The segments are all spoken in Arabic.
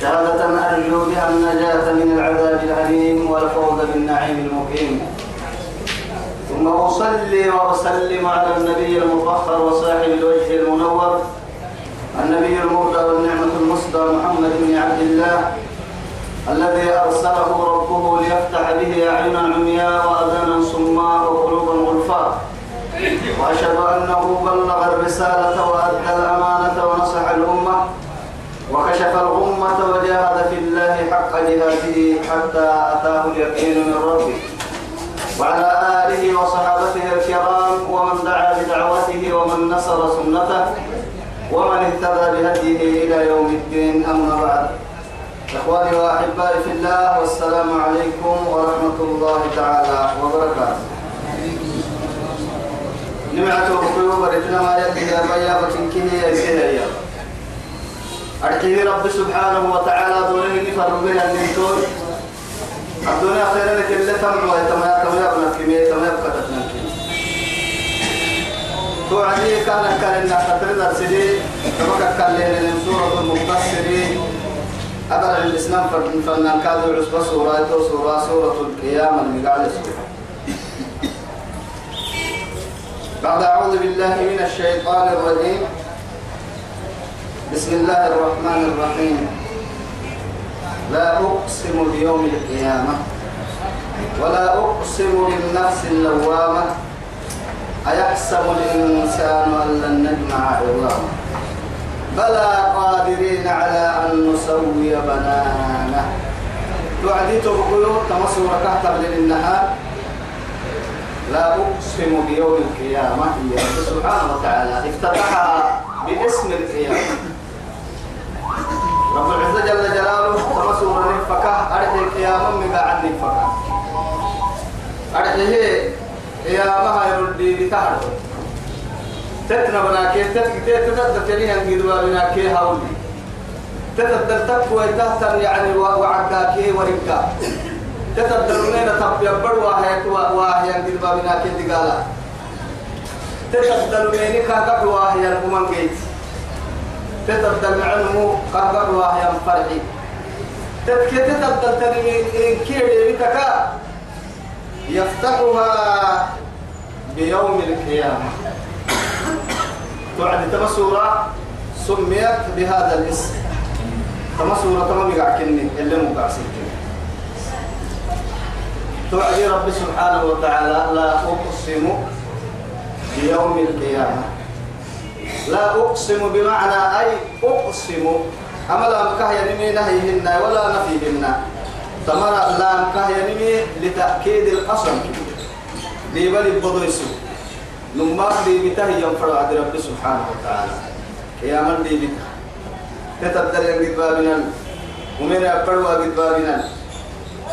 شهادة أرجو بها النجاة من العذاب الأليم والفوز بالنعيم المقيم؟ ثم أصلي وأسلم على النبي المطهر وصاحب الوجه المنور النبي المهدى والنعمة المصدى محمد بن عبد الله الذي أرسله ربه ليفتح به أعينا عمياء وأذانا صماء وقلوبا غلفاء وأشهد أنه بلغ الرسالة وأدى الأمانة ونصح الأمة. وكشف الغمة وجاهد في الله حق جهاده حتى أتاه اليقين من ربه. وعلى آله وصحابته الكرام ومن دعا بدعوته ومن نصر سنته ومن اهتدى بهديه إلى يوم الدين أما بعد. إخواني وأحبائي في الله والسلام عليكم ورحمة الله تعالى وبركاته. نمعته قلوب رتنا ما يدي يا بيابة كنية يا أرحيه رب سبحانه وتعالى دوله نفر بها النمتون الدنيا خير لك اللي تمع ويتمع تمع ابنك كمية تمع بكتتنا توعدي كان كان إنك تترد السدي تبقى كان لنا سورة المقتصرين أبرع الإسلام فنان كادوا عصبة سورة سورة سورة القيامة المقالة سورة بعد أعوذ بالله من الشيطان الرجيم. بسم الله الرحمن الرحيم. لا أقسم بيوم القيامة ولا أقسم بالنفس اللوامة. أيحسب الإنسان أن لن نجمع عظامه بلى قادرين على أن نسوي بنانه. توعدي تبقيو تمسوا ركعت للنهار لا أقسم بيوم القيامة. سبحانه وتعالى افتتحها باسم القيامة. رب العزة جل جلاله تمسوا نفكه أرحي القيامة من قاعد نفكه أرحيه قيامها يردي بتهر تتنا بناكي تتدد تليها انقدوا بناكي هاولي. تتدد تقوى تهتر يعني وعداكي ورقا. تتدلونين تب يبر واهي واهي انقد بابناكي دقالا. تتدلونين كاكا واهي الأمان جيت. تتبدل عنه قرب واهي فرحي تتكي تتبدل تنمي كيري بتكا يفتحها بيوم القيامة. تعد تمسورة سميت بهذا الاسم. تمسورة تمام قاعدني اللي مقاسين تعد رب سبحانه وتعالى لا أقسم بيوم القيامة. لا أقسم بمعنى أي أقسم. أما لا مكاه ينمي نهيهن ولا نفيهن. تمر لا مكاه ينمي لتأكيد القسم. دي بل بدويسو نمار دي بته ينفر عد رب سبحانه وتعالى. يا من دي بته تتبدل ينقد بابنا. ومن أبر واقد بابنا.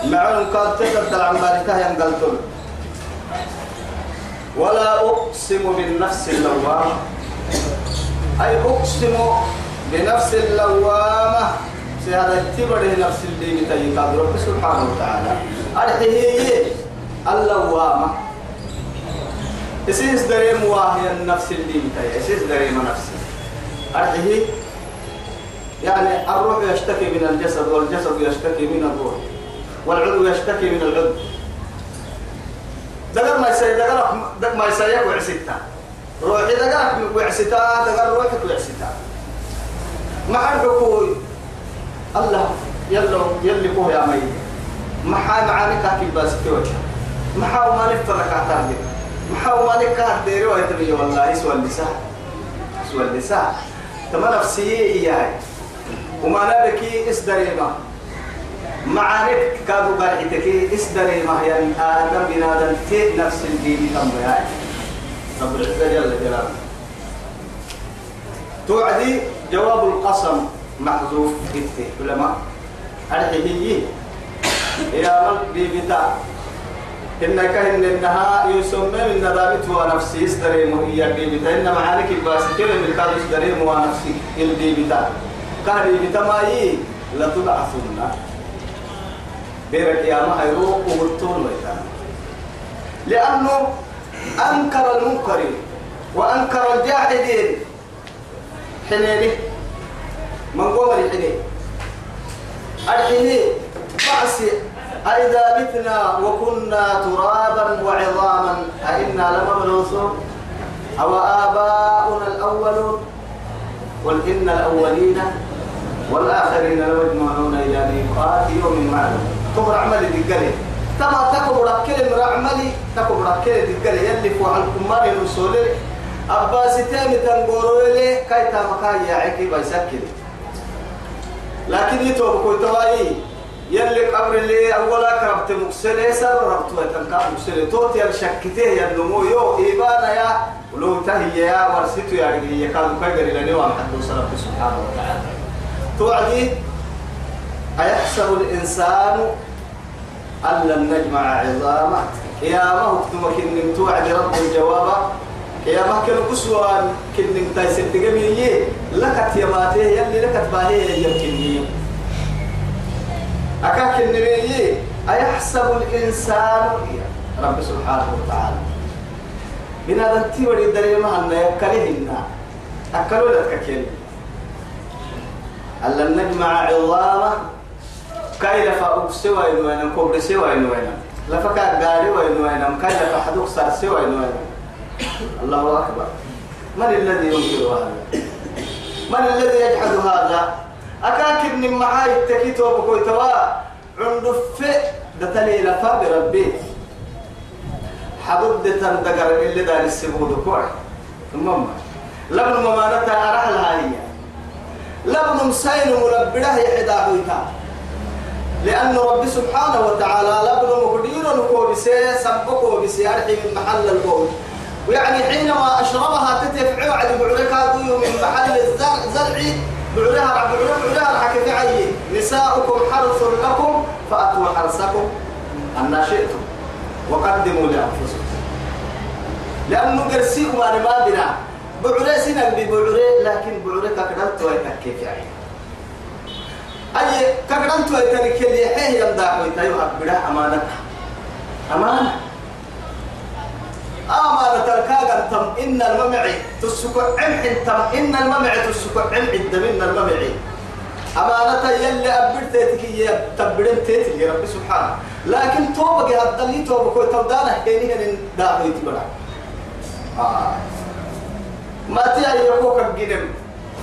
معلوم قال تتبدل عن بالته ينقلتل ولا أقسم بالنفس اللوامة أي أقسم بنفس اللوامة سيادة تبره نفس اللي بتيقظ رب سبحانه وتعالى. أرحيه اللوامة. إسيس دريم واهي النفس اللي بتيقظ إسيس دريم نفسي أرحيه. يعني الروح يشتكي من الجسد والجسد يشتكي من الروح والعضو يشتكي من العضو. دقر ما يسير دقر ما يسير وعسيتا روحي دقر وعسيتا دقر روحك وعسيتا ما عرفكوا الله يلا يلي كوه يا مي ما حا معاني كاكي باس توجه ما حا ما نفترك عتاهي ما حا ما نكاه ديري ويتبي والله سوى اللسان سوى اللسان تما نفسية إياي. وما نبكي إسدريما معانك كادو قاعدتك إسدريما يعني آدم بنادم في نفس الدين تم يعني رب العزة جل جلاله توعدي جواب القسم محذوف إتي علماء. الحهيين يا من بيبتا. إنك إن إنها يسمى من ندابت ونفسي استريم هي اللي بتا إن معانك الباسكين من كاد استريم ونفسي اللي بتا كهدي بتا ما يي لتبعثن بيرك يا ما هيروق وبرتون ويتان. لأنه أنكر المنكرين وأنكر الجاحدين حنيني. من قوم الحنين الحنين. بعسي أئذا متنا وكنا ترابا وعظاما أئنا لمبعوثون. أو آباؤنا الأولون؟ قل إن الأولين والآخرين لمجموعون إلى ميقات يوم معلوم. تمر عملي دقلي تما تكبر كلم رعملي تكبر كلم دقلي يلي فوق الكمار الوصولي أباسي تامي تنقورو لي كاي تامكا يا عكي بيسكري لكن يتوب كوي توائي يلي قبر اللي أولا كربت مكسلة سر ربط ويتنكا مكسلة توت يا شكته يا النمو يو إيبانا يا ولو تهي يا ورسيتو يا رجلي يكاد كاي لني وعم حدو سرب سبحانه وتعالى توعدي أيحسب الإنسان أن لن نجمع عظامه. يا ما هو كتمك إن توعد رب الجواب يا ما كان قسوة كن تايسد جميل لكت يا باته يلي لكت باهي يمكن أكاك النبي أيحسب الإنسان؟ رب سبحانه وتعالى. بنا دنتي ودي دري ما أن يكلهن. أكلوا لك كل ألا نجمع عظامه كاي لفا سوى إنه أنا كبر سوى إنه أنا لفكا قاري وإنه أنا كاي لفا حدوك صار سوى إنه أنا الله أكبر. من الذي ينكر هذا؟ من الذي يجحد هذا؟ أكاكب من معاي التكيتو بكوي توا عند في دتلي لفا بربي. حدود دتن دقر اللي دار السبود كوع. ثم لبن ممانتا أرح هي لبن مسين ملبده يحدا حويتا لأن رب سبحانه وتعالى لبن مقدير نكوبسي سبقه بسيارح من محل القول ويعني حينما أشربها تتفعل عد بعركها من محل الزرع بعرها بعرها بعرها حكي عي نساؤكم حرث لكم فأتوا حرثكم أن شئتم. وقدموا لأنفسكم. لأنه قرسيكم أنا ما بنا ببعري لكن بعري كقدرت ويتكيف يعني؟ أي كقدرت ويتكيف اللي حيه يمدح ويتيوها بدا أمانة. أمانة. أمانة الكاغر تم إن الممعي تسكو عمح تم إن الممعي تسكو عمح الدمين الممعي. أمانة يلي أبرت تكي تبرن تيتي يا رب سبحانه. لكن توبك هذا اللي توبك وتبدانا هيني هن داخل يتبرع آه. ما تيا يقوك الجنم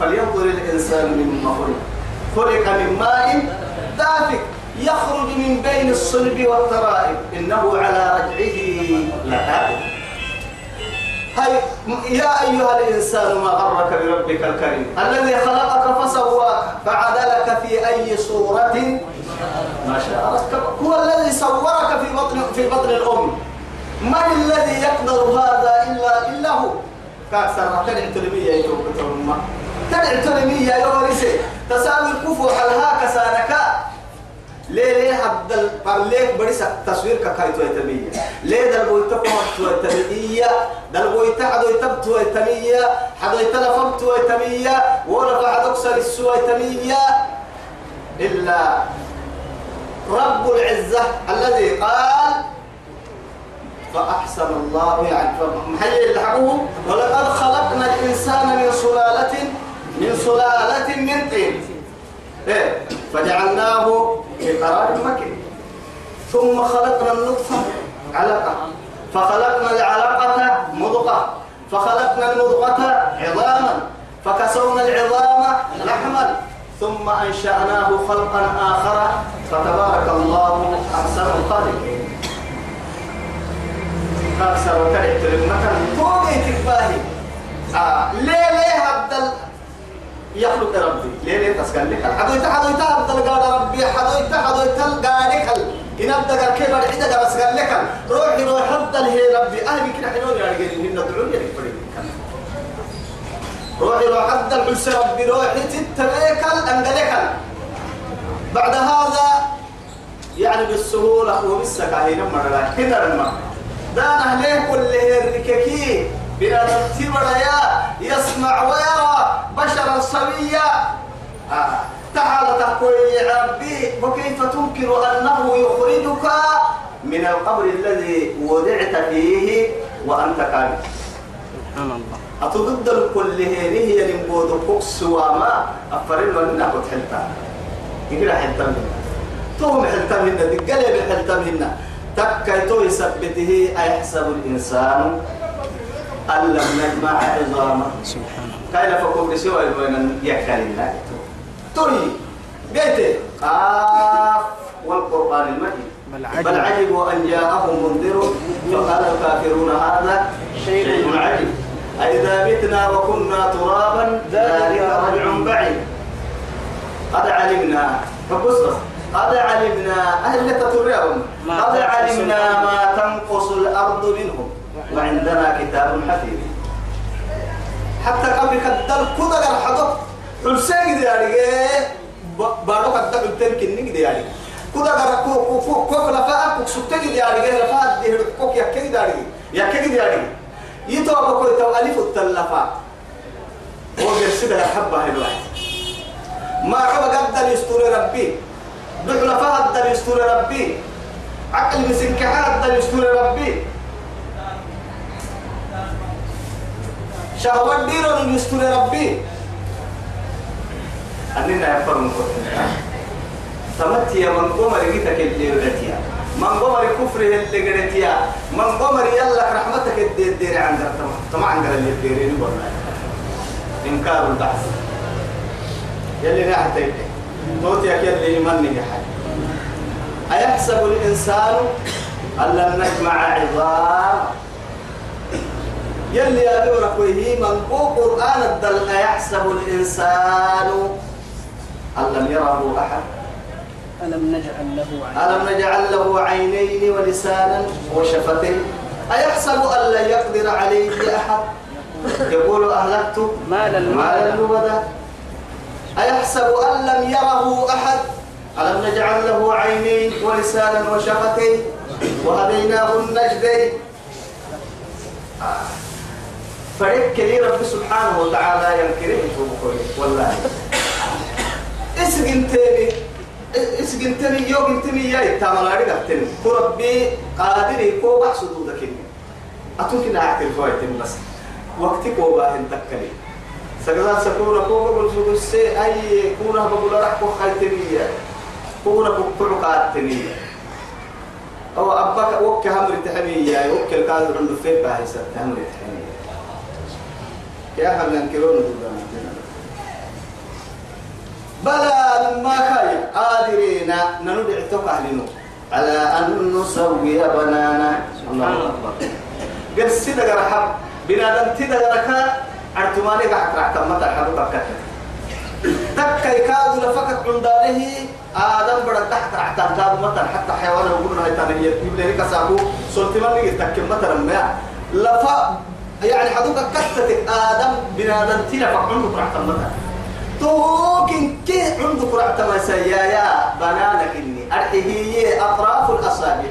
فلينظر الإنسان مما خلق خلق من ماء دافك يخرج من بين الصلب والترائب. إنه على رجعه لقادر هاي يا أيها الإنسان ما غرك بربك الكريم؟ الذي خلقك فسواك فعدلك في أي صورة؟ ما شاء ركبك هو الذي صورك في بطن في بطن الأم. من الذي يقدر هذا إلا إلا هو؟ كأكثر تدع تلمية يتوب تلمة تدع تلمية يورسي تساوي الكفو حلها كسانك ليه ليه عبد ليه بريس تصوير كاي تو يتمية ليه دل بويتا قمر تو يتمية دل بويتا حدو يتب تو يتمية حدو يتلفم تو يتمية ولا بعد أكسر السوى يتمية إلا رب العزة الذي قال فأحسن الله يعني محيي الحقوق ولقد خلقنا الإنسان من سلالة من سلالة من طين. إيه فجعلناه في قرار مكين. ثم خلقنا النطفة علقة. فخلقنا العلقة مضغة. فخلقنا المضغة عظاما. فكسونا العظام لحما. ثم أنشأناه خلقا آخر. فتبارك الله أحسن الخالقين. أكثر وكرهت للمكان توقي تكباهي آه ليه ليه هبدل يخلق ربي ليه ليه تسكن لك حدويت حدويت هبدل قال ربي حدويت حدويت قال إن أبدأ كيف العدة بس قال لك روحي روح هبدل هي ربي أهلي كنا حنون يعني قال إن الدعوة يعني روحي روح هبدل حس ربي روحي تتليك أنقلك بعد هذا يعني بالسهولة وبالسكاهين مرة كده المرة دان أهله كل هرككي بلا تبر يا يسمع ويرى بشرا سويا. آه. تعالى تقول يا ربي وكيف تنكر أنه يخرجك من القبر الذي وضعت فيه وأنت كامل سبحان الله. أتضد الكل هي اللي نبود كوكس وما أفرين لنا كنت حلتا؟ يقرأ حلتا منا توم حلتا منا دقلب حلتا منا تكيتو يثبته أيحسب الإنسان أن لم نجمع عظامه سبحان الله. كاين فكم بسوى بين يكال الله تري قلت آف والقرآن المجيد. بل بل عجب عجبوا أن جاءهم منذر فقال الكافرون هذا شيء عجيب. أئذا متنا وكنا ترابا ذلك رجع بعيد. قد علمنا فبص قد علمنا أهل تتريهم قد علمنا. ما وعندنا كتاب حفيظ. حتى قبل كدل كذا الحدث حسين دي يعني بارو كدل تنكن نيجي دي يعني. كذا قرا كو كو كو كو لفا كو سكتي دي يعني لفا دي كو يا كي دي يعني. يا كي دي يعني. يتو أبو كو تو الف التلفا هو بيرسل الحبه الواحد. ما عبا قدر يستور ربي. دحنا فهد يستور ربي. عقل مسنكحات يستور ربي. شهوات ديرو يستر ربي. أننا يفرن كتنا تمت يا من قمر جيتك اللي ردتيا من قمر كفر اللي قرتيا. من قمر يلا رحمتك الدير دير عند طمع عند اللي ديرين والله إنكار البعث يلي نحتي توتي يلي يمني حي. أيحسب الإنسان أن لم نجمع عظام. يلي يا دورك وهي من قرآن الدل أيحسب الإنسان. أن لم يره أحد؟ ألم نجعل له عينين؟ ألم نجعل له عينين ولسانا وشفتين؟ أيحسب أن لن يقدر عليه أحد؟ يقول أهلكت. مالا مالا لبدا لبدا أيحسب أن لم يره أحد؟ ألم نجعل له عينين ولسانا وشفتين؟ وهديناه النجدين. فريق كلي رب سبحانه وتعالى ينكره والله. اسقن تاني اسقن تاني يوم تاني يا تامل عليك تاني كربي قادر يكو بحسدو دكني أتوكي نعك الفوائد بس. وقتك وباهن تكلي. سكذا سكونا كوكا بقول سي أي كونا بقول راح كو خايتني كونا بقول قاتني أو أباك وك همر تحمية وك الكاذب عنده فين باهي سبت همر تحمية يا ينكرون دولنا بلى لما كاي قادرين. نندع تقهلنو على أن نسوي بنانا. الله أكبر. قال سيدة رحب بنادم تيدا ركا أرتماني قاعد راح تمتا حدو تكت تكا يكاد لفكت عندانه. آدم بڑا تحت تحت كاد متى حتى حيوان يقول له تاني. يجيب لي كسابو سلطمان لي تكم مثلا ما لفا يعني حدوك كتت آدم بنادم تيلا فعنده راح تمتا توكن كي عندك راح تمسا يا يا بنانك إني. أرحيه أطراف الأصابع.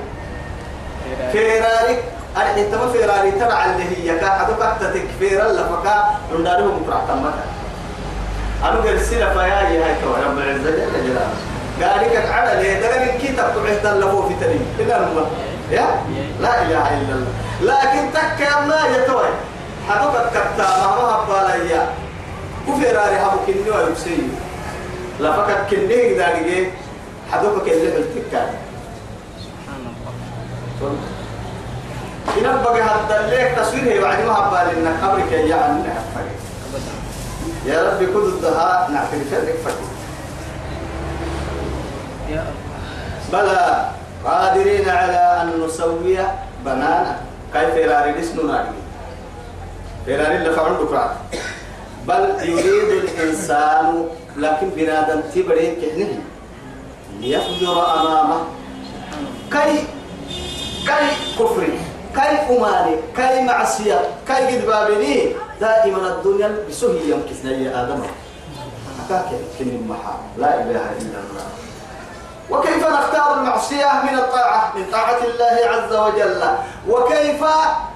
فيرارك أرحي تما فيراري ترى اللي هي كا حدوك تكفير لفكا عندهم راح تمتا أنا قال سيلا فيا هاي تو رب العزة جل جلاله. قال لك على ليه ده كي تقعد تلفو في تنين كده الله يا؟ لا إله إلا الله. لكن تك ما يتوي حدوك كتا ما ما هبالا كفراري هبو كني ويبسي لا فكت كني داري حدوك كله التكا سبحان الله إن بقى هذا الليك تصوير هي بعد ما هبال إنك قبرك يا عن يا ربي كل الدهاء نعترف لك الله بلى. قادرين على أن نسوي بنانا. كيف يراري ناري يراري اللي فعل بكرات بل يريد الإنسان لكن بنادم تبري كهنه. ليفجر أمامه. كي كي كفري كي أماني كي معصية كي قد بابني دائما الدنيا بسهي يمكن يا آدم. حكاك كن المحا. لا إله إلا الله. وكيف نختار المعصية من الطاعة؟ من طاعة الله عز وجل. وكيف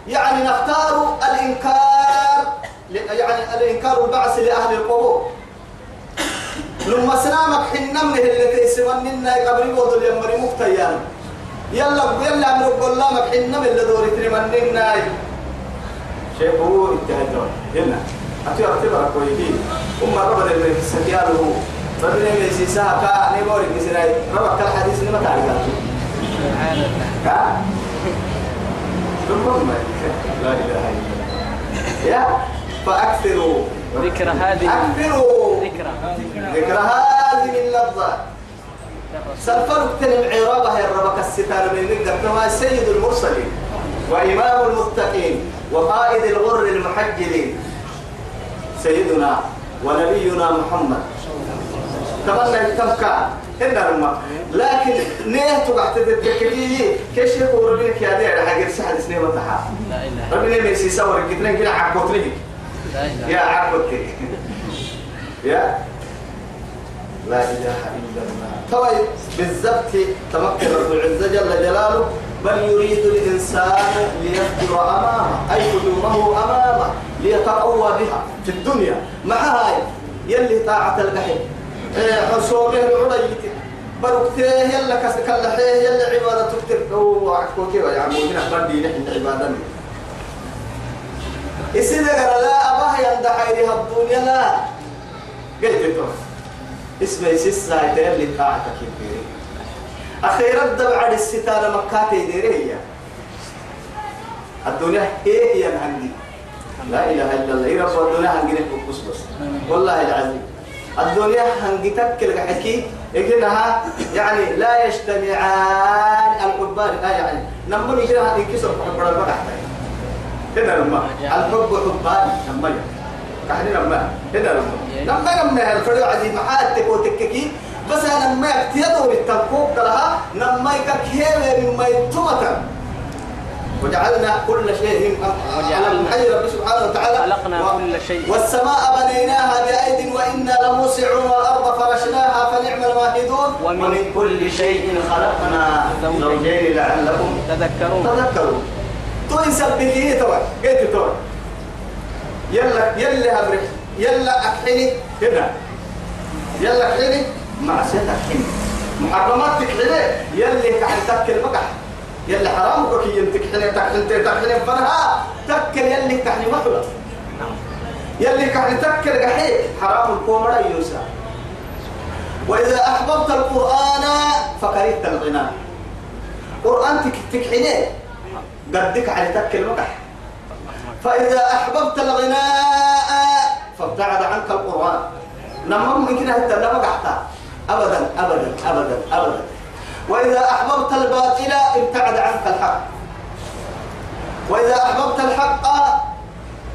يعني نختار الإنكار يعني الإنكار البعث لأهل القبور؟ لما سلامك حنا من اللي تيسمن منا قبل وضل يمري مكتيان يلا يلا عمرو لك حنا من اللي دوري ترمن منا شيء هو انتهى هنا. أتي أعتبر كويتين أم ربنا اللي سكياله. اللي كا نيموري كسراي ربك الحديث ما تعرف سبحان الله. ها ثم ما لا إله إلا الله. يا؟ فأكثروا. ذكر هذه. أكثروا ذكرى ذكر هذه اللفظة سلفرك تنم عرابة يا ربك الستار من نقدر كما سيد المرسلين وإمام المتقين وقائد الغر المحجلين. سيدنا ونبينا محمد. تمنى تبكى هنا رمى. لكن نية تقعد تتكلي كيش يقول ربك يا دير حق السحر سنين وتحا. ربنا ما يسيسور الكتلين كده لا إله يا عقبت يا. لا إله إلا الله. طيب بالضبط تمكن رب العزة جل جلاله. بل يريد الإنسان ليفجر أمامه أي هجومه أمامه ليتقوى بها في الدنيا. مع هاي يلي طاعة الجحيم. حصومه العريت بركته يلا كسكلحيه يلا عبادة تكتب هو عكوكي يا عمودنا بدي نحن عبادة. إسيدة لا أباه يندحيرها الدنيا لا. قلت أنتم اسمه سيسا اللي طاعتك الديري أخيرا دبع الستارة مكاتي ديري هي. الدنيا إيه هي الهندي لا إله إلا الله. إيه رب الدنيا هنجي بس بس. والله العظيم. الدنيا هنجي تكل حكي. إنها يعني لا يجتمعان الحبان آه يعني نمر يجيها ينكسر حب ربك هنا لما الحب حبان. لما كحني لما هنا لما لما لما الفريق عزيز. محاتك وتككي بس أنا لما يكتيدوا التنكوك لها لما يككيه مما يتمتن وجعلنا كل شيء وجعلنا حي رب سبحانه وتعالى؟ خلقنا و- كل شيء. والسماء بنيناها بأيد وإنا لموسعون والأرض فرشناها فنعم الماهدون ومن ومن كل شيء خلقنا زوجين. لعلكم تذكرون. تذكروا تو يسبحيه توا قلت توا. يلا يلا أبرح. يلا أكحني. هنا. يلا أكحني. مع سيد أكحني. محرمات تكحني. يلي كحن تكل مقح يلي حرامك كي يمتكحني تكحني تكحني فرها تكل يلي كحني محلة. يلي كحن تكل قحي حرام الكومرا يوسى وإذا أحببت القرآن فكرهت الغنى. قرآن تك- تكحني قدك على تكل مقح فإذا أحببت الغناء فابتعد عنك القرآن. لما ممكن أنت لما قحتا أبدا أبدا أبدا أبدا. وإذا أحببت الباطل ابتعد عنك الحق. وإذا أحببت الحق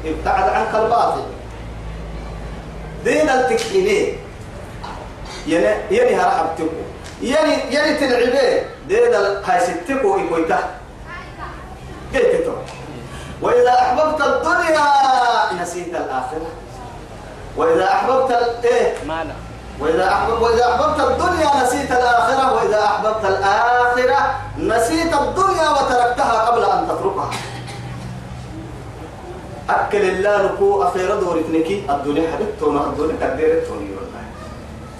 ابتعد عنك الباطل. دين التكحينين يعني يعني هرحبتكو يعني يعني تلعبيه دين هاي ستكو إكويته قلت وإذا أحببت الدنيا نسيت الآخرة. وإذا أحببت ال- إيه؟ ما لا وإذا أحبب وإذا أحببت الدنيا نسيت الآخرة وإذا أحببت الآخرة نسيت الدنيا وتركتها قبل أن تتركها. أكل الله نكو أخيرا دورتنكي الدنيا حبيبتونا الدنيا كديرتوني والله.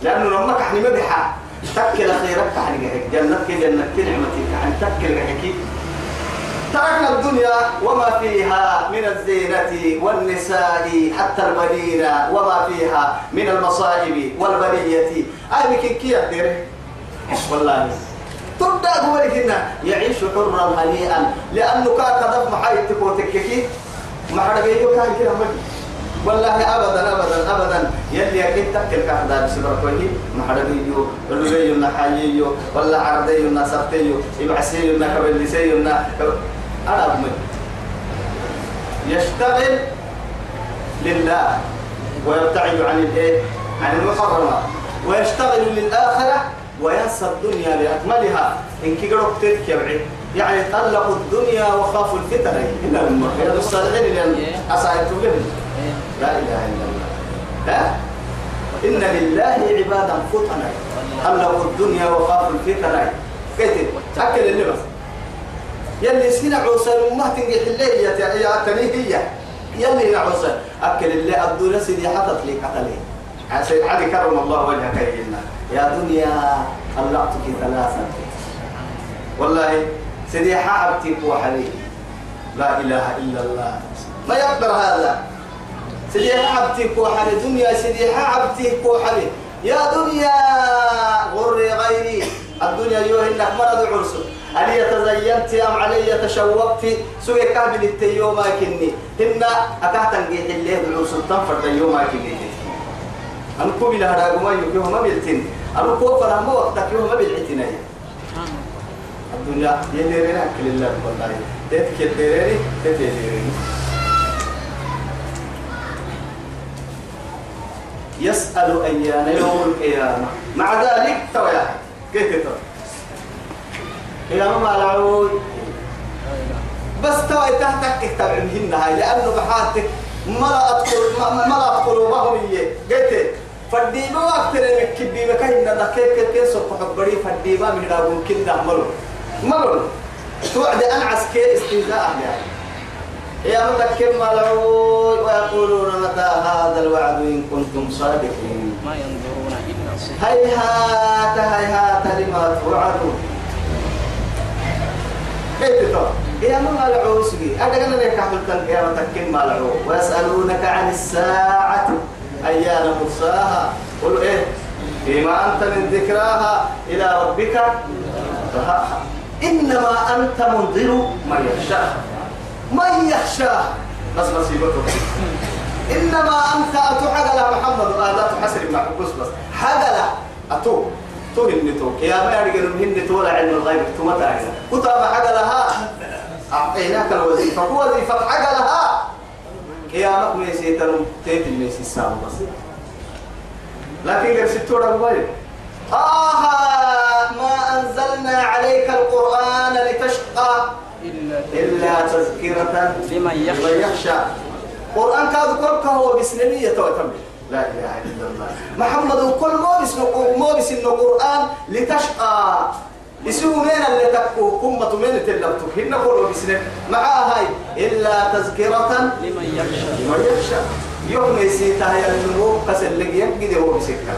لأنه لما كحني مدحة تكل أخيرا كحني جنتك جنتك نعمتك. عن تكل جهك تركنا الدنيا وما فيها من الزينة والنساء حتى البنين وما فيها من المصائب والبلية. أي بكين كي يقدر والله. تبدأ قولك إنه يعيش حرا هنيئا. لأنه كان كذب محايتك وتككي ما حدا بيجو كان كده والله ابدا ابدا ابدا. يلي أكيد تكل كهذا بسبب كويه ما حدا بيجو ينا حييو ولا عرضي ينا سبتيو يبعسي ينا أضمن يشتغل لله ويبتعد عن الايه؟ عن المحرمات ويشتغل للآخرة وينسى الدنيا باكملها إن كيغرو تلك يعني طلقوا الدنيا وخافوا الفتن. إلا رياض الصالحين لأن أسعدت لهم لا إله إلا الله. ها؟ إن لله عبادا فطنا. خلقوا الدنيا وخافوا الفتنة كتب أكل اللي بس. يلي سكين عوسى ما تنجح اللي يا هي. يلي عوسى أكل اللي الدنيا سيدي حطت لي قتلي. عسى علي كرم الله وجهك يا يا دنيا طلعتك ثلاثة. والله سيدي حابتك وحلي لا إله إلا الله. ما يقدر هذا. سيدي حابتك وحلي دنيا سيدي حابتك وحلي يا دنيا غري غيري. الدنيا يوه انك مرض عرس هل تزينت أم علي تشوقت؟ سوى كامل التيوم ما كني. هن اكاتا نجيح الليل عرس تنفر اليوم ما كني. أنا كوبي لها راجما يوم ما بيلتين. أنا كوفا لما وقتك يوم ما بيلتين. الدنيا يديرنا كل الله والله. تتك يديرني تتيرني يسأل أيان يوم القيامة. مع ذلك تويا. كيف تو قيامة ما العود. بس توي تحتك اكتب عندهن هاي لأنه بحاتك ملأت ملأت قلوبهم إيه قلت فالديما وقت لك كبي مكاين نكيك كيف سوف حبري فالديما من رابون كنا ملو ملو توعد أنعس كي استهزاء يعني يا متكم ملعون ويقولون متى هذا الوعد إن كنتم صادقين. ما ينظرون إلا صيحة هيهات هيهات لما توعدون ترى يا ما ملعون سجي. أدعنا لك حملتك يا متكم ملعون ويسألونك عن الساعة. أيان مرساها. قل إيه؟ فيما أنت من ذكراها إلى ربك. إنما أنت منذر من يخشاها من يخشاه بس مصيبته إنما أنت أتو حقلا محمد. هذا تحسر مع بس بس. حقلا. أتو تو هنتو يا ما يرجع هنتو ولا علم الغيب. متى عايزة كتب حقلها أعطيناك الوظيفة. وظيفة حقلها قيامك ميسي تنم تيت الميسي السام بس لكن غير ستورة موبايل آه ما أنزلنا عليك القرآن لتشقى إلا تذكرة لمن يخشى. من يخشى. قرآن كاد كل هو بسنمية توتم. لا إله إلا الله. محمد كل مو بس مو بس إنه قرآن لتشقى. يسوع من اللي تكو؟ كم من تلبتو هن كل بسنم مع هاي. إلا تذكرة لمن يخشى. لمن يخشى. يوم يسيتها ينمو كسل لك ينقذ هو بسكة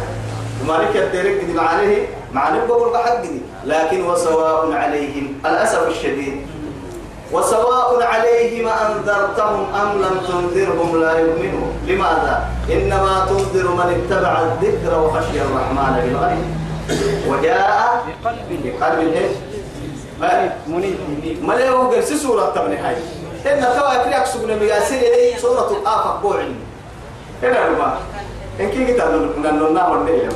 مالك يدرك قد عليه مع نبقى بحق لكن وسواء عليهم الأسف الشديد وسواء عليهم أنذرتهم أم لم تنذرهم لا يؤمنون لماذا؟ إنما تنذر من اتبع الذكر وخشي الرحمن بالغيب. وجاء بقلب بقلب؟ ما منيب له قال سورة تبني هاي إن توا يكريك سبنا مياسين لي سورة الآفة بوعين. ربا إن كي كتاب نقولنا ونده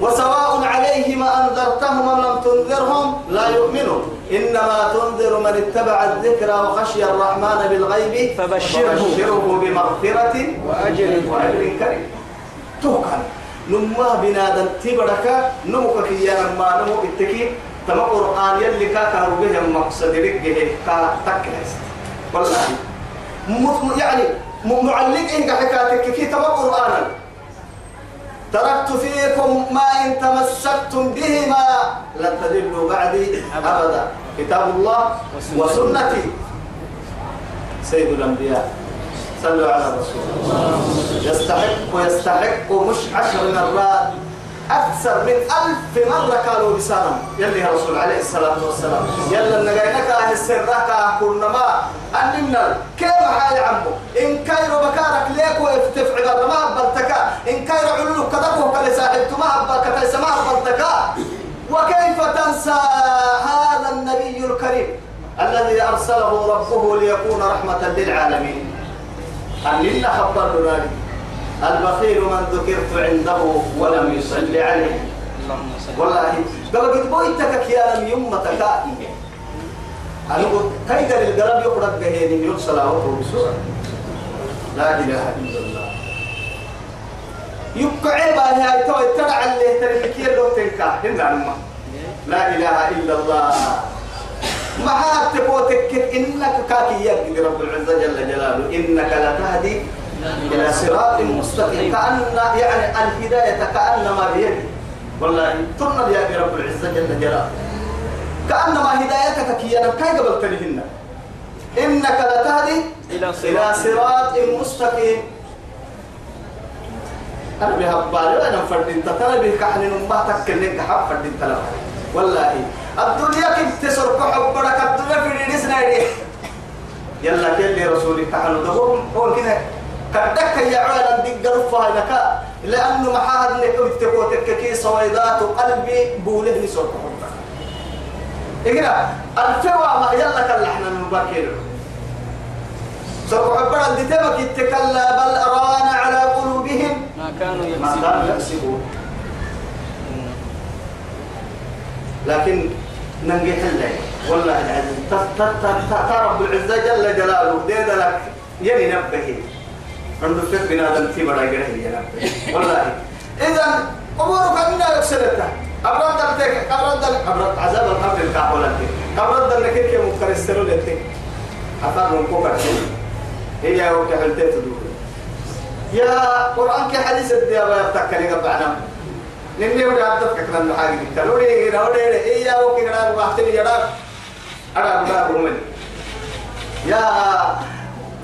وسواء عليهم أنذرتهم أم لم تنذرهم لا يؤمنون إنما تنذر من اتبع الذكر وخشي الرحمن بالغيب فبشره. فبشره بمغفرة وأجر وأجر كريم. توكل. نما بنادم تبرك نمك يا نما نمو اتكي. تما قرآن يلي كا كارو به مقصد رجه كا تكلس والله. يعني م- معلق إنك حكاتك كي تما قرآنا. تركت فيكم ما إن تمسكتم بهما لن تضلوا بعدي أبدا. كتاب الله وسنتي. سيد الأنبياء صلوا على رسول الله. يستحق ويستحق مش عشر مرات أكثر من ألف مرة قالوا لسانا يلي يا رسول عليه الصلاة والسلام. يلا نجينك أهل كنا ما أنمنا كيف حال عمو؟ إن كايرو بكارك ليك ويفتف عبادة ما أبلتك. إن كايرو علولك كذبه كالساحبت ما أبلتك ليس ما أبلتك. وكيف تنسى هذا النبي الكريم الذي أرسله ربه ليكون رحمة للعالمين؟ أننا خبرنا ذلك البخيل من ذكرت عنده ولم يصلي عليه. والله قال قد بويتك يا لم يمتك أنا قلت كيد القلب يقرب بهين يرسل أوته بسوء لا إله إلا الله. يقعي بها هاي توي ترى اللي تركي لو تنكا. هنا لا إله إلا الله. ما تبوتك إنك كاكي يبقى رب العزة جل جلاله. إنك لا تهدي إلى صراط مستقيم. كأن يعني الهداية كأنما بيدي. والله ترنا يا رب العزة جل جلاله. كأنما هدايتك كي أنا كي قبل تلهن إنك لتهدي إلى صراط مستقيم. أنا بها بالي أنا فردين تتنا به كحن نمبا تكلم كحب فردين تلا والله الدنيا كيف تسرق حبك الدنيا في ريسنا يلا كل رسولك كحن دهم هو كده كدك يا عالم دي قرفة لك. لأنه محاهد لك بتكوتك كي سويدات قلبي بوله نسرق حبك إقرأ الفوا ما يلا كاللحنا من باكير سرق حبك اللي تبكي تكلا بل أران على قلوبهم. ما كانوا ما كانوا يكسبون. لكن ننجي حلي والله العظيم. ت- ت- ت- ت- رب العزة جل جلاله ديد لك يلي نبهي. عنده فك بنادم في بڑا يقره ينبه والله. إذا أمورك أننا يكسرتها أبرد دلتك أبرد دل أبرد عذاب القبر الكعبولة أبرد دلك كي مكر السرول لتك أفر من كوكر هي وكحلتين تدور. يا قرآن كي حديث الدنيا بيبتكني قبعنا نمني ودي عبدتك كنا نحاجي تلوري نوري إيا وكي كنا بحتني جدار أنا أقول من يا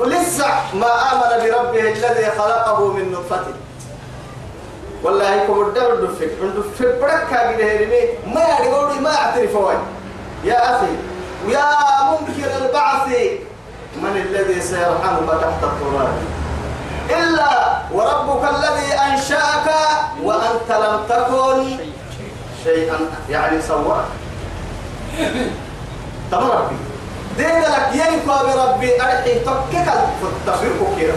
ولسه ما آمن بربه الذي خلقه من نطفة. والله يكون الدور دفك دفك بركة كده ما يقولوا ما يعترفوا يا أخي ويا منكر البعث. من الذي سيرحمك تحت التراب؟ إلا وربك الذي أنشأك وأنت لم تكن شيئا. يعني سواك. تمام دين لك ينكو بربي أرحي تككل فتفير كوكيرا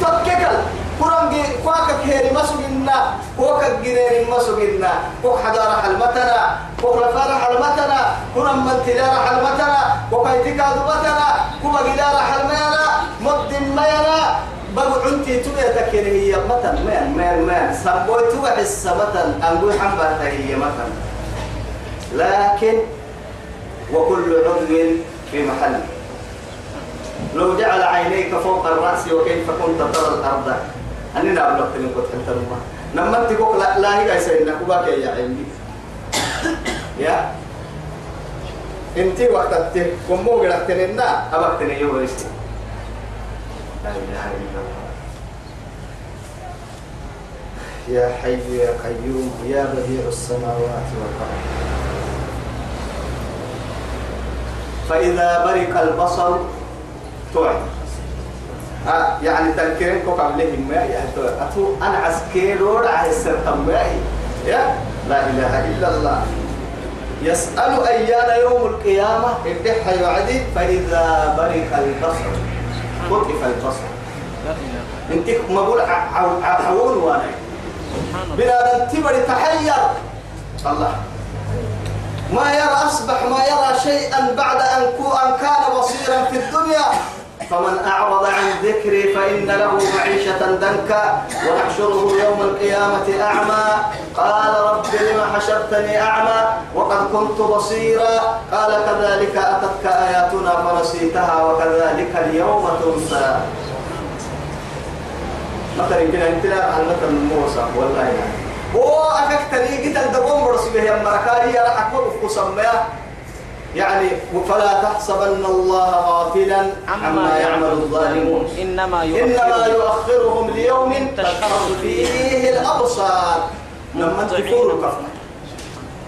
تككل قرآن جي كواك كهيري مسوغنا كواك جنين مسوغنا كوك حجارة حلمتنا كوك لفارة حلمتنا قرآن من تجارة حلمتنا كوك ايتكا ذبتنا كوك جدارة حلمنا مد مينا. بقى عنتي تبع تكيني هي متن مين مين مين سبوي تبع حس متن أنقول حنبه هي متن. لكن وكل عضو في محله لو جعل عينيك فوق الرأس وكيف كنت ترى الأرض؟ أننا أبلغت من قد الله لما أنت قلت لا لا هي سيدنا كباك يا عيني. يا. أنت وقت أنت كمو قلت لنا أبقتني يوم ريستي لا يا حي يا قيوم يا بديع السماوات والأرض. فإذا برق البصر توعد. آه يعني تنكرين كوك عليهم ما يعني أتو أنا عسكيرور على السرطان يا لا إله إلا الله. يسأل أيان يوم القيامة؟ إدحى يعدي فإذا برق البصر. وقف البصر. انت ما بقول عحول وأنا. بلا تبري تحير. الله. ما يرى أصبح ما يرى شيئا بعد أن أن كان بصيرا في الدنيا. فمن أعرض عن ذكري فإن له معيشة دنكا ونحشره يوم القيامة أعمى. قال رب لم حشرتني أعمى وقد كنت بصيرا. قال كذلك أتتك آياتنا فنسيتها وكذلك اليوم تنسى. مثلا أن تلا عن مثل موسى؟ والله يعني. هو أكاك تريقة الدقوم برسبه يا مركاري أكون في قسمه يعني فلا تحسبن الله غافلا عما يعمل الظالمون. إنما إنما يؤخرهم يؤخرهم ليوم تشخص فيه الأبصار. لما تكون كفنا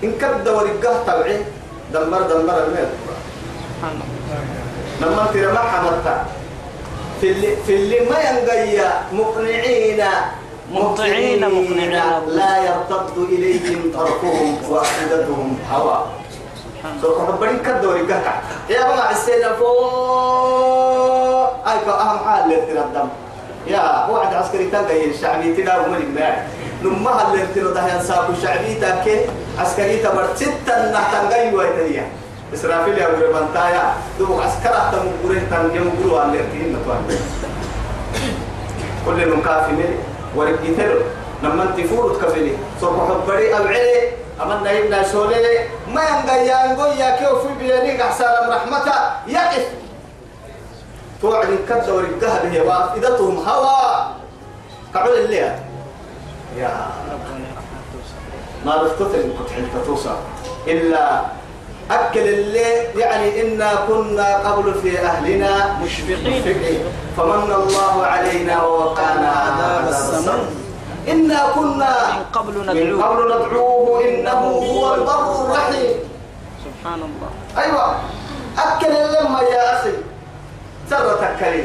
إن كبد ورقة تبعي دمر دمر الله. لما ترى ما حملت في اللي في اللي ما ينقيا مقنعين. مطيعين مقنعين. لا يرتد إليهم طرفهم وأفئدتهم هواء سبحان الله سوف حبرين كدوري قهكا يا بما السيدة فوق. أيكا أهم حال لتنا الدم. يا واحد عسكري تلقى الشعبي تلا ومن الماء لما اللي تنا ده ينساكو الشعبي تاكي. عسكري تبر ستة نحتنقى ويتنيا إسرافيل يا أبو بنتايا. دوبك عسكرة تمقورين تنجم قلوا الارتين نتوان كل المكافي ملي ورقيتلو. لما انت فورت كفلي سوف حبري أبعلي أمنا يبنا سولي. ما ينقى ينقى يا كيو في بيانيك أحسان رحمته. يقف. توعد كدور الذهب هي وافئدتهم هواء قبل الليل. يا ما بفتتل كنت حلت توصل إلا أكل الليل يعني إنا كنا قبل في أهلنا مشفقين. فمن الله علينا ووقانا عذاب السموم. إنا كنا من قبل من ندعوه قبل ندعوه إنه هو البر الرحيم. سبحان الله. أيوة. أكل اللمة يا أخي. سر تكلي.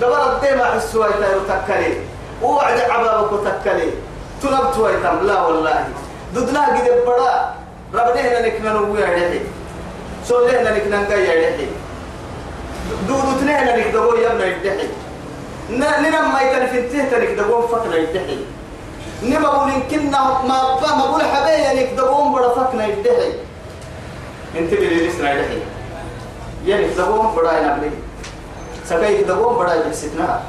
دبر الدماء حسوا يتايرو تكلي. ووعد عبابك تكلي. تنبت ويتم. لا والله. ددنا قد بڑا ربنا نكنا نويا يدحي سولهنا نكنا نقيا يدحي دودو تنهنا نكدبو يبنا يدحي ننم ما يتنفنته تنكدبو فكنا يدحي نما بقول كنا ما ما بقول حبايا نكدبو بڑا فكنا يدحي انت اللي لسنا يدحي يعني كدبو بڑا ينبلي سكاي كدبو بڑا يبسطنا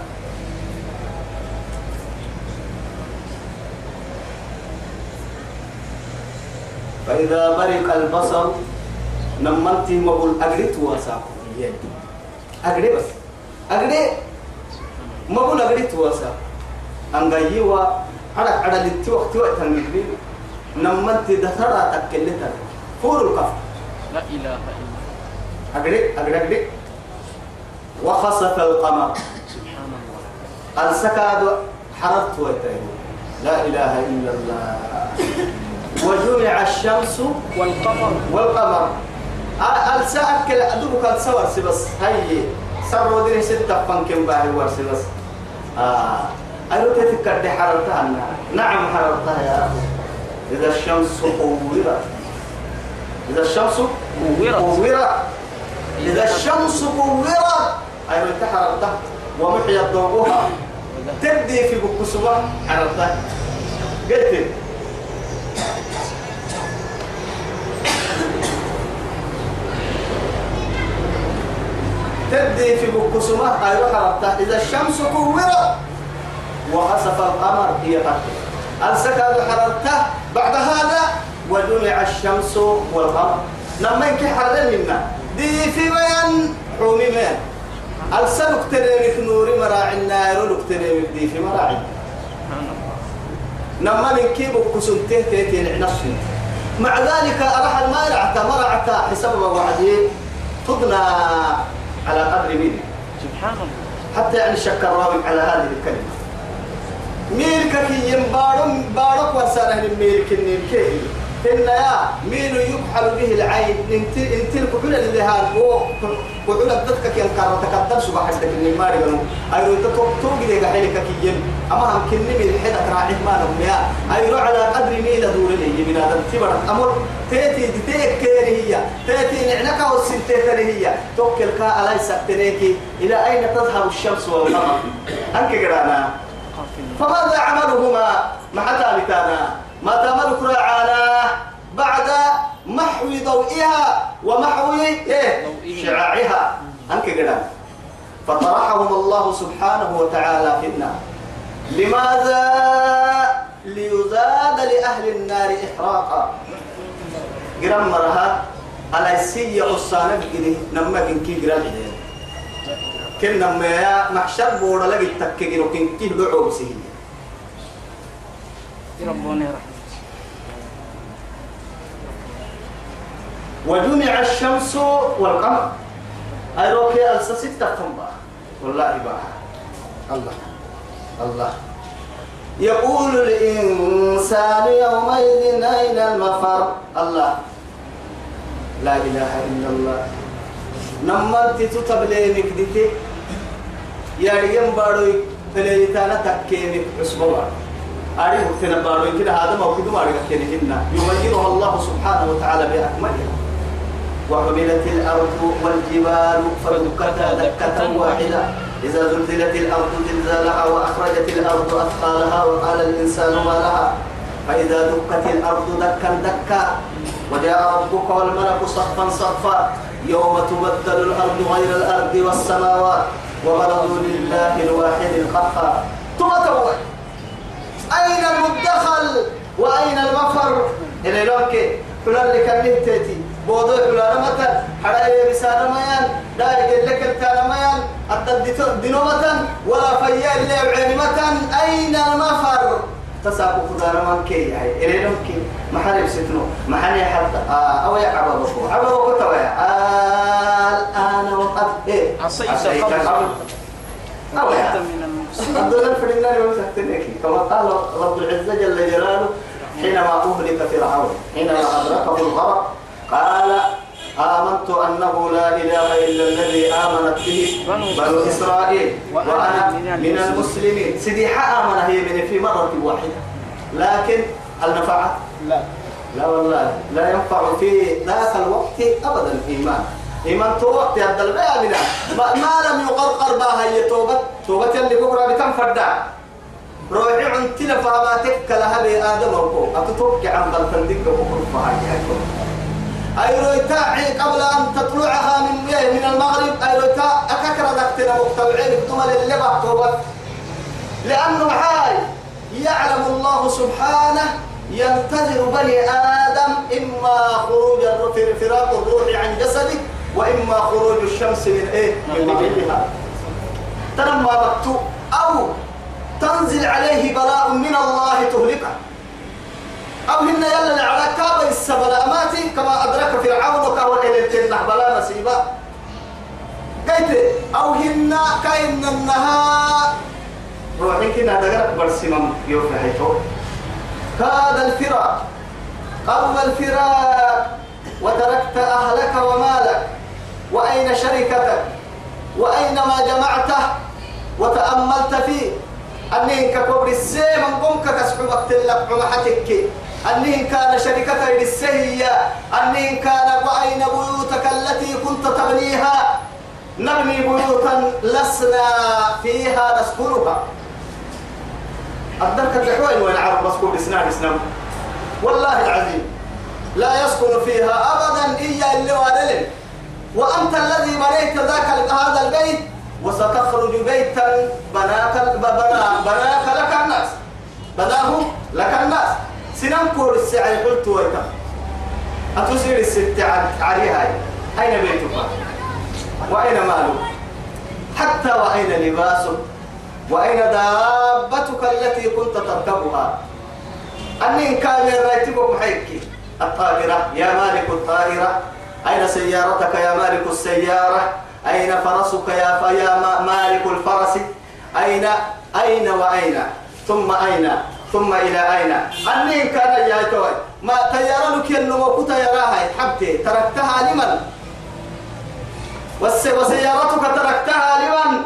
فإذا برق البصر نمنتي مقول أجريت واسع أجري بس. أجري. مقول أجريت واسع أنجي و على على اللي وقت وقت النبي نمنتي دثرة تكلتها فور الكف لا إله إلا أجري أجري أجري. وخسف القمر. سبحان الله. السكاد حررت ويتين. لا إله إلا الله. وجمع الشمس والقمر. والقمر. الساعة كلا أدوبك السور سبس. هاي سر ودري ستة فانكم باهي ورسي بس آه أيوة تذكر دي حررتها نعم حررتها يا أخي. إذا الشمس كورت. إذا الشمس كورت. كورت. إذا الشمس كورت. أيوة أنت حررتها؟ ومحيت ضوءها تبدي في بكسوة. حررتها. قلت تبدي في بكسومة أيوة حرمتها إذا الشمس كورت وخسف القمر هي قد السكاد حررته بعد هذا وجمع الشمس والقمر. لما ينكي حرر منا دي في وين حومي مين. السنك تريمك نوري مراعي النار تريمك دي في مراعي. لما نكي بكسومته تيتين نفسي مع ذلك أراح المارعة مرعة حسب ما وعدي. تضنى على قدر مين؟ سبحان الله. حتى يعني شك الراوي على هذه الكلمة. ميلك كي ينبارم بارك وساره ميلك النيلكي إن يا ميل يكحل به العين. انت انت الكحول اللي هان هو كحول الدتك كي انكار تقدم سبح حدك النماري قالوا ايرو إنت توق دي حيلك كي ين أما هم كني من الحدك راعي ما نهم يا. على قدر ميل من هذا تبر أمر تيتي تيك كيري هي. تيتي نعنك والسنتي هي. توكل كا على سكتنيكي إلى أين تذهب الشمس والقمر؟ أنك قرانا. فماذا عملهما؟ مع ثالثانا ما تعمل كراعانا بعد محو ضوئها ومحو إيه؟ شعاعها. أنك قدام فطرحهم الله سبحانه وتعالى في النار. لماذا ليزاد لأهل النار إحراقا. قرام مرها على السيء عصانا بقدي نما كنكي قرام كن نما يا محشر بورا لقي تككين وكنكي دعو بسيه ربنا وجمع الشمس والقمر. أيروكي ألسا ستة فنبا والله بقى الله. الله. يقول الإنسان يومئذ أين المفر؟ الله. لا إله إلا الله. نمت تتبلينك ديتي يا ريم باروي تليتانا تكينك. عصبوا أريه تنبارو يمكن هذا موجود ما أريد كنهن يغيرها الله سبحانه وتعالى بأكملها وحملت الأرض والجبال فدكتا دكة واحدة. إذا زلزلت الأرض زلزالها وأخرجت الأرض أثقالها وقال الإنسان ما لها فإذا دكت الأرض دكا دكا وجاء ربك والملك صفا صفا يوم تبدل الأرض غير الأرض والسماوات وبرزوا لله الواحد القهار. ثم توي أين المدخل وأين المفر؟ إلى لوكي فلان اللي كان تيتي؟ بوضوع فلان متى حرايا بسان ميان دارك لك التان ميان أدى دنومة ولا فيا إلا علمة أين المفر؟ تساقو كدار من كي؟ هاي إلينهم كي؟ محل ستنو محل حتى آه أو يا عبابكو عبابكو تويا الآن وقد إيه؟ عصيت قبل. أو عبد الله الفرناني وسكتنك كما قال رب العزة جل جلاله حينما أهلك فرعون حينما أدركه الغرق قال آمنت أنه لا إله إلا الذي آمنت به بنو إسرائيل وأنا من المسلمين. سيدي آمن هي من في مرة واحدة. لكن هل نفعت؟ لا. لا والله. لا ينفع في ذاك الوقت أبدا الإيمان. إيمان تو وقت يا بنا ما, ما لم يقرقر بها هي توبة. توبة اللي بكرة بكم فدا روحي عن تلفا ما تكل هذه آدم وكو. أتتوقع عن بلتندق بكرة فهاي. أي رويتاعي قبل أن تطلعها من من المغرب. أي رويتا أكثر ذكتنا مقتبعين بطمل اللي توبة. لأنه حال يعلم الله سبحانه ينتظر بني آدم إما خروج فراق الروح عن جسده وإما خروج الشمس من إيه؟ من مغربها. تنمى مكتوب. أو تنزل عليه بلاء من الله تهلكه. أو هن يلا على كابا السبلامات كما أدرك فرعون كهو إلى الجنة. بلا نصيبة قلت أو هن كأن النهار. روحي كنا دقرك برسمم يوفي حيثو كاد الفراق. قرب الفراق. وتركت أهلك ومالك. وأين شركتك؟ وأين ما جمعته؟ وتأملت فيه. أنه كقبر السيم قمك كسحبك تلك عمحتك أنه كان شركتك للسهية أنه كان وأين بيوتك التي كنت تبنيها نبني بيوتا لسنا فيها نسكنها. الحوين وين عرب مسكون إسنان إسنان والله العظيم لا يسكن فيها أبدا إلا اللي وأنت الذي بنيت ذاك هذا البيت وستخرج بيتا بناك بنا بناك لك الناس. بناه لك الناس. سنان كور السعي قلت ويتا. أتسير الست عليها. أين بيتك؟ وأين مالك؟ حتى وأين لباسك؟ وأين دابتك التي كنت تركبها؟ أني كان رايتك محيك. الطائرة يا مالك الطائرة أين سيارتك يا مالك السيارة؟ أين فرسك يا فيا مالك الفرس؟ أين أين وأين؟ ثم أين؟ ثم إلى أين؟ أني كان يا توي ما تيارنك ينمو كتيراها حبتي تركتها لمن؟ وس- وسيارتك تركتها لمن؟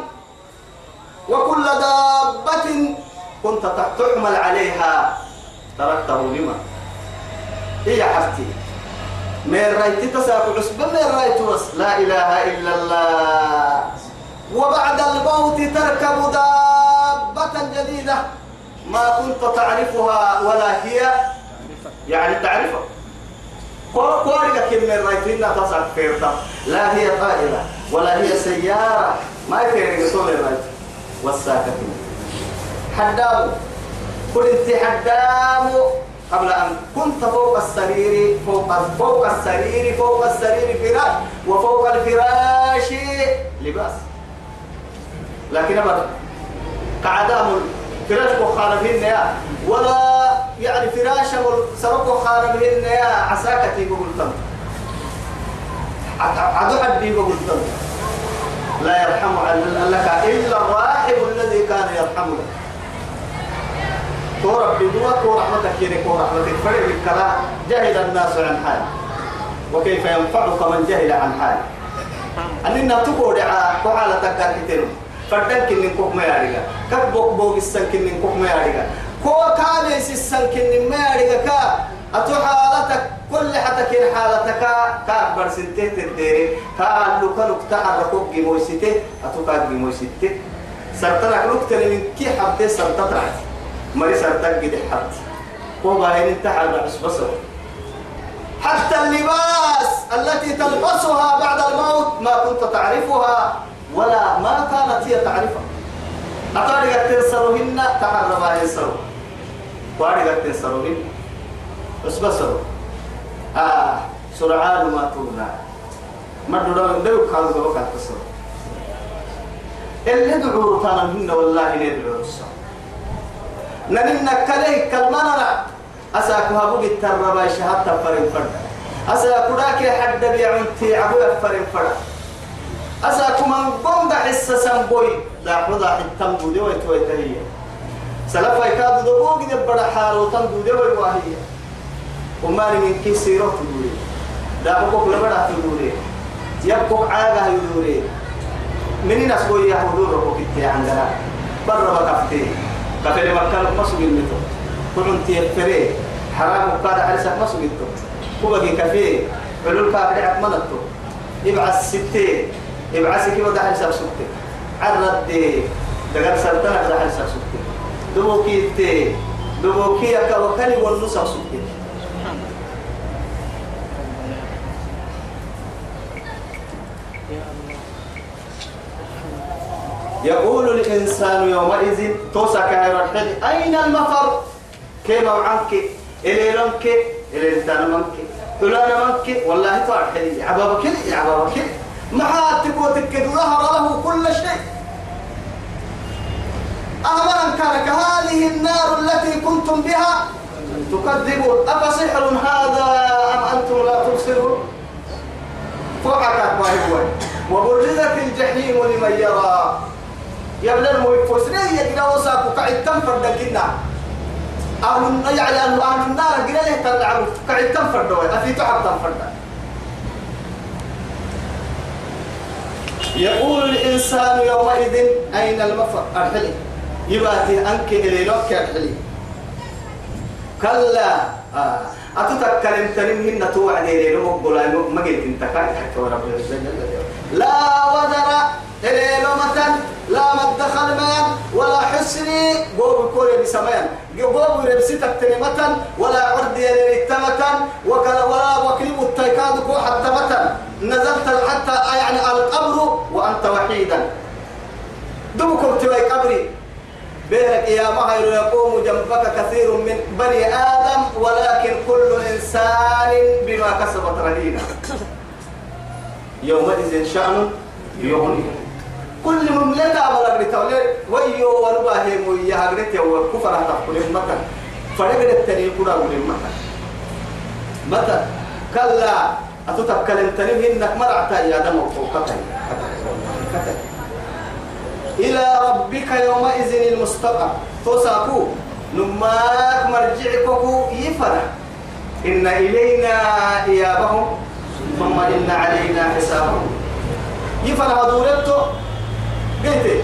وكل دابة كنت تحمل عليها تركته لمن؟ هي حبتي من رايت تساق عصبة من رايت بس لا إله إلا الله. وبعد الموت تركب دابة جديدة. ما كنت تعرفها ولا هي. يعني تعرفها. كم من رايتين تصعد فيرتا. لا هي طائرة ولا هي سيارة. ما يفيرك طول الرايت والساكتين حدام قل انت حدام قبل أن كنت فوق السرير فوق فوق السرير فوق السرير فراش وفوق الفراش لباس. لكن أبدا. قعدام الفراش وخالفين يا. ولا يعني فراش سرق وخالفين يا. عساكتي بقول تم. عدو حدي بقول تم. لا يرحم لك إلا الراحم الذي كان يرحمك. كورة بدوا كورة رحمتك يعني كورة رحمتك فرق الكلام جهل الناس عن حال. وكيف ينفعك من جهل عن حال. أننا تقول على تكار كتير. فردن كنن كوك ما ياريغا. كك بوك السن كنن كوك ما ياريغا. كو كابيس السن كنن ما ياريغا كا. أتو حالتك كل حتى كن حالتك. كأكبر سنتين تديري. كألو كنك تعرفوك جموسيتي أتو كاك جموسيتي سرطنك نكتن من كي حبتي سرطنك مري سرطنك دي حبتي هو باين انت على بس بصر حتى اللباس التي تلبسها بعد الموت ما كنت تعرفها ولا ما كانت هي تعرفها. أطارق تنسرهن تقربا ينسروا. وارق تنسرهن بس بصروا آه سرعان ما تولى. ما دون دلو كانوا بقى تصر اللي دعور تانا والله ندعو الصلاة نننا كليه كالمنرة. أساكو هبوك التربا شهادة فرين فرد. أساكو راكي حد بيعنتي عبو فرين فرد. أساكو من قم دا حسا سنبوي دا حدا حتم بودي ويتوي تهية سلفا يكادو دبوك دي بدا حالو تم بودي ويواهية ومالي من كي سيرو تدوري دا حقوق لبدا تدوري يبقوا عاقة يدوري منين أسبوي يا حضور ربك عندنا. برا بكفتي. كفر مكان مسوق المتو كلهم تيفري حرام وقاد حرسك مسوق المتو كوبا كفي علول كافر عقمنتو ابعث ستة. ابعث كيف ده حرسك سكتة عرض دي. دقال سلطنة ده حرسك سكتة دبوكي تي دبوكي يكا وكالي والنصر سكتة الله. يقول الإنسان يومئذ توسى كهير الحج أين المفر؟ كيما عنك إلي لنك؟ إلي لتانا منك؟ فلانا منك؟ والله تعالى عبابك عبابك محاتك وتكد ظهر له كل شيء. أهلا كان كهذه النار التي كنتم بها تكذبون. أفسحر هذا أم أنتم لا تبصرون؟ فوقك ما وبرزت الجحيم لمن يرى. يبلغ المفسرين يجنا وساق قاعد تنفر دقنا أهل يعني أهل أهل النار قال له تلعب قاعد تنفر دوي أفي تعب تنفر يقول الإنسان يومئذ أين المفر أرحلي يباتي أنك إلي لوك أرحلي كلا آه. أتتكلم تنم هن توعدي لي لو بقول ما قلت انت كاي حتى ورب لا وزر إلي لومة لا مدخل مان ولا حسني قوب كوري بسمان قوب ربسيتك تنمة ولا عرض يلي تمة وكلا ولا وكلم التيكاد كو نزلت حتى يعني القبر وأنت وحيدا. دمكم تبي قبري. بينك يا مهر يقوم جنبك كثير من بني آدم ولكن كل إنسان بما كسبت رهينة يومئذ شأن يغني. كل مملكة أبغى بتولي ويو ونباه مويا هجرت وكفر هتقول المكان فرقد التاني كنا أقول المكان متى؟ كلا. أتتكلم تنين إنك مرعت يا دم وقتل إلى ربك يومئذ المستقر توساكو. نماك مرجعكو يفرح. إن إلينا إيابهم. ثم إن علينا حسابهم. يفرح دورته قلت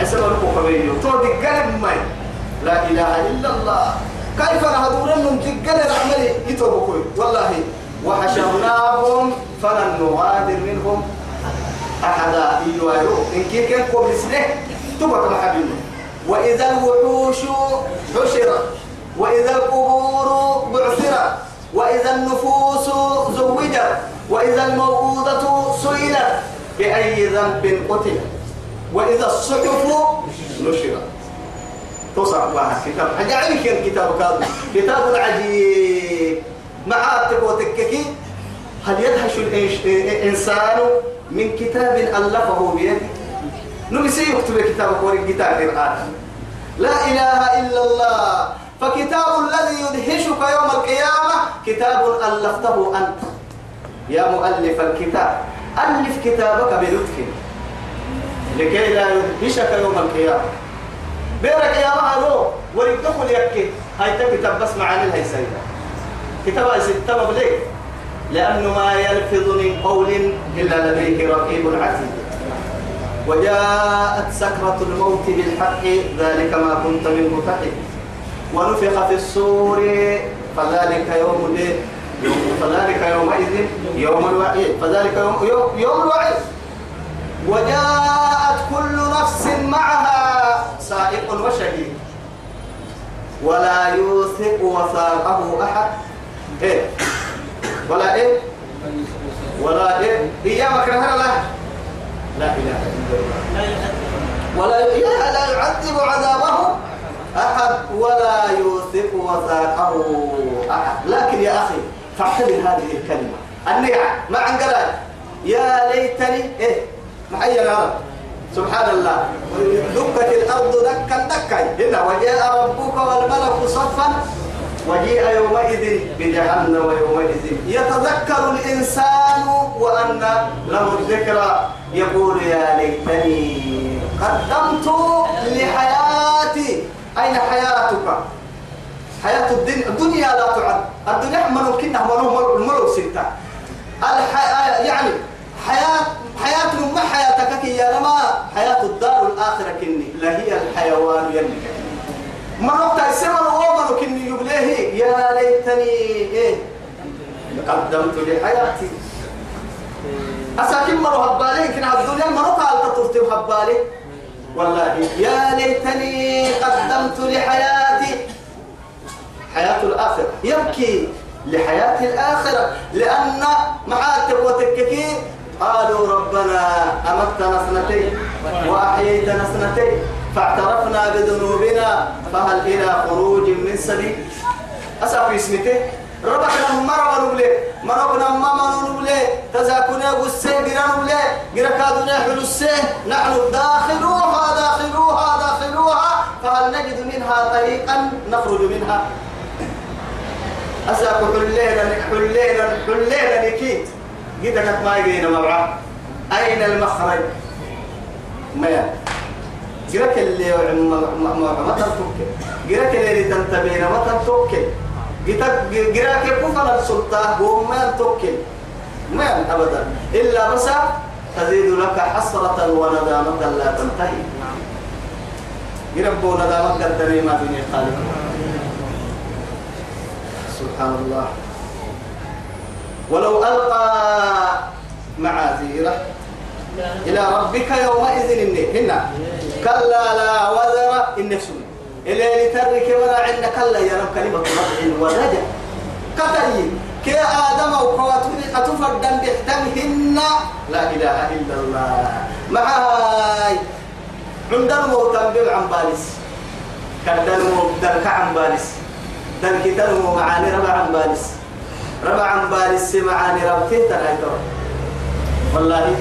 حسب كبيريو تو دقل ماي. لا إله إلا الله. كيف رح دورنهم دقل العمل يتوبكوي والله وحشرناهم فلن نغادر منهم أحدا. إيوارو إن كي كان قبل سنة تبقى محبين وإذا الوحوش حشرت. وإذا القبور بعثرت. وإذا النفوس زوجت. وإذا الموءودة سئلت. بأي ذنب قتلت؟ وإذا الصحف نشرت. تصعب لها كتاب حاجة عليك الكتاب كذا كتاب عجيب معاتب وتككي هل يدهش الإنسان من كتاب ألفه بيده؟ نمسي يكتب كتاب ورق كتاب الآن لا إله إلا الله. فكتاب الذي يدهشك يوم القيامة كتاب ألفته أنت. يا مؤلف الكتاب ألف كتابك بلطف لكي لا يدهشك يوم القيامة. بيرك يا مهرو ورق دخل يكي. هاي كتاب بس معاني هاي سيدة. كتاب ستة مبليك لأنه ما يلفظ من قول إلا لديه رقيب عتيد وجاءت سكرة الموت بالحق ذلك ما كنت منه تحد ونفخ في الصور فذلك يوم فذلك يومئذ يوم الوعيد. فذلك يوم, يوم الوعيد. وجاءت كل نفس معها سائق وشهيد. ولا يوثق وثاقه أحد. إيه؟ ولا إيه؟ ولا إيه؟ إيامك نهر لا لا إله إلا الله. ولا لا يعذب عذابه أحد. ولا يوثق وثاقه أحد. لكن يا أخي فاعتبر هذه الكلمة. النيعة ما عن يا ليتني إيه؟ معي سبحان الله دكت الأرض دكا دكا. هنا وجاء ربك والملك صفا. وجيء يومئذ بجهنم ويومئذ يتذكر الإنسان وأن له الذكرى. يقول يا ليتني قدمت لحياتي. أين حياتك؟ حياة الدنيا. الدنيا لا تعد. الدنيا منو كنا منو الملو ستة. الحياة يعني حياة حياة ما حياتك يا رما؟ حياة الدار الآخرة كني. لا هي الحيوان يلي. منو تايسمر ومنو كني يبليه يا ليتني إيه؟ قدمت لحياتي. أساكن مرو هبالي؟ كنا الدنيا مرو قال تطرتي هبالي والله يا ليتني قدمت لحياتي. حياة الآخرة. يبكي لحياة الآخرة. لأن معاتب وتككي قالوا ربنا أمتنا سنتين وأحييتنا سنتين فاعترفنا بذنوبنا فهل إلى خروج من سبيل؟ أسافي اسمته. ربنا مرة نبلي مرة ما نبلي تزاكنا قسي قرا نبلي قرا كادنا حلسي نحن داخلوها داخلوها داخلوها. فهل نجد منها طريقا؟ نخرج منها. أساك حلينا حلينا حلينا نكيت قد ما يجينا مبعا أين المخرج؟ ما جرك اللي ما ما تنتوك جرك اللي تنتبين ما تنتوك جرك كفر السلطة وما توكل ما أبدا. إلا بس تزيد لك حسرة وندامة لا تنتهي. يربو ندامة قدري ما بين خالق سبحان الله. ولو ألقى معاذيره إلى ربك يومئذ إني هنا. كلا لا وزر إن سمي إلى لترك ولا عند كلا يا رب كلمة رفع ورجع كتري كي آدم وكواتوني أتفردن بحتمهن لا إله إلا الله. معاي. عندنا موتان عن بالس كدن موتان عن بالس دن كتنمو معاني ربع عن بالس ربع عن بالس معاني ربتين تنهيتو والله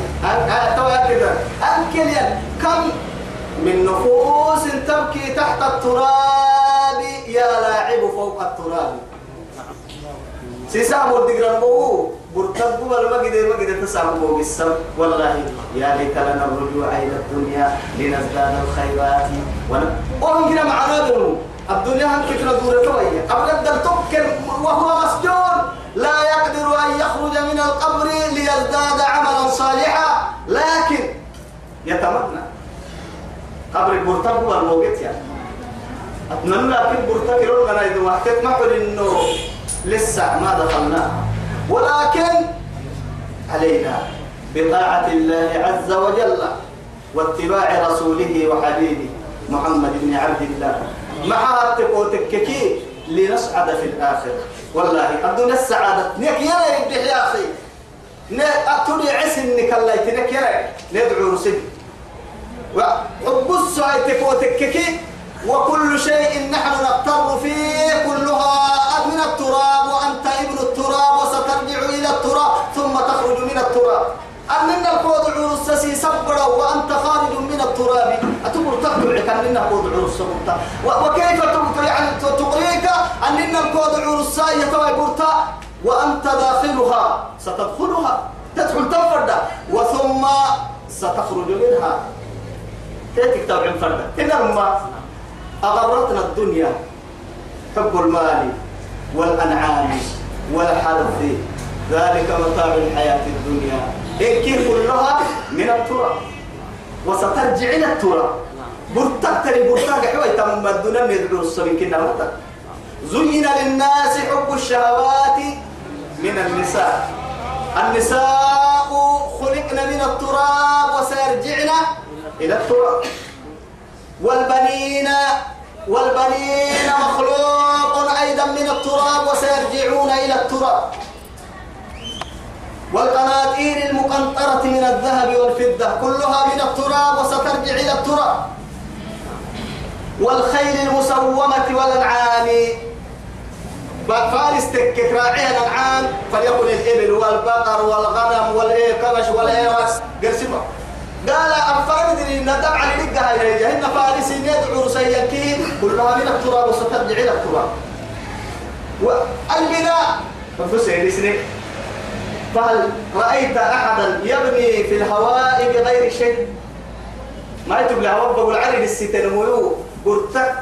توا كده أنكل كم؟ من نفوس تبكي تحت التراب يا لاعب فوق التراب. سيسام ودقران بو برتب ولا ما قدر ما قدر تسام بو والله يا ليت لنا الرجوع إلى الدنيا لنزداد الخيرات. ون وهم كنا معنا بنو الدنيا هم كنا دورة توية أبدا تبكر وهو مسجون. لا يقدر أن يخرج من القبر ليزداد عملا صالحا. لكن يتمنى. قبر برتب والموقت يعني. أتمنى لكن برتب يقول أنا إذا ما قل إنه لسه ما دخلنا. ولكن علينا بطاعة الله عز وجل واتباع رسوله وحبيبه محمد بن عبد الله. مع تككي لنسعد في الآخرة. والله الدنيا السعادة نك يا يا أخي. أتوني عس إنك الله يا ندعو رسل. وحبس تككي وكل شيء نحن نقتر فيه. كلها من التراب. وأنت ابن التراب. وسترجع إلى التراب. ثم تخرج من التراب. أننا القود عروس سي سبرا وأنت خارج من التراب؟ أتمر تقطع أننا القود عروس سبرا وكيف يعني تقريك أننا القود عروس برتا؟ وأنت داخلها ستدخلها تدخل تفرد وثم ستخرج منها. تأتيك تبع فردا إنما أغرتنا الدنيا حب المال والأنعام والحرث ذلك متاع الحياة الدنيا. إن كلها من التراب. وسترجع إلى التراب. برتك تري برتك حوي تم الدنيا ندعو كنا زين للناس حب الشهوات من النساء. النساء خلقنا من التراب وسيرجعن إلى التراب. والبنين والبنين مخلوق أيضا من التراب وسيرجعون إلى التراب. والقناطير المقنطرة من الذهب والفضة كلها من التراب وسترجع إلى التراب. والخيل المسومة والأنعام. فارس تكك راعي الأنعام فليكن الإبل والبقر والغنم والإيه كبش والإيه قرسمة قال أفرد ندم على لقى هاي جهنم فارس يدعو رسيكين كلها من التراب وسترجع إلى التراب. والبناء. فسر سنة فهل رأيت أحدا يبني في الهواء بغير شيء؟ ما يتب لهواء بقول عرض الستين ويو قرتك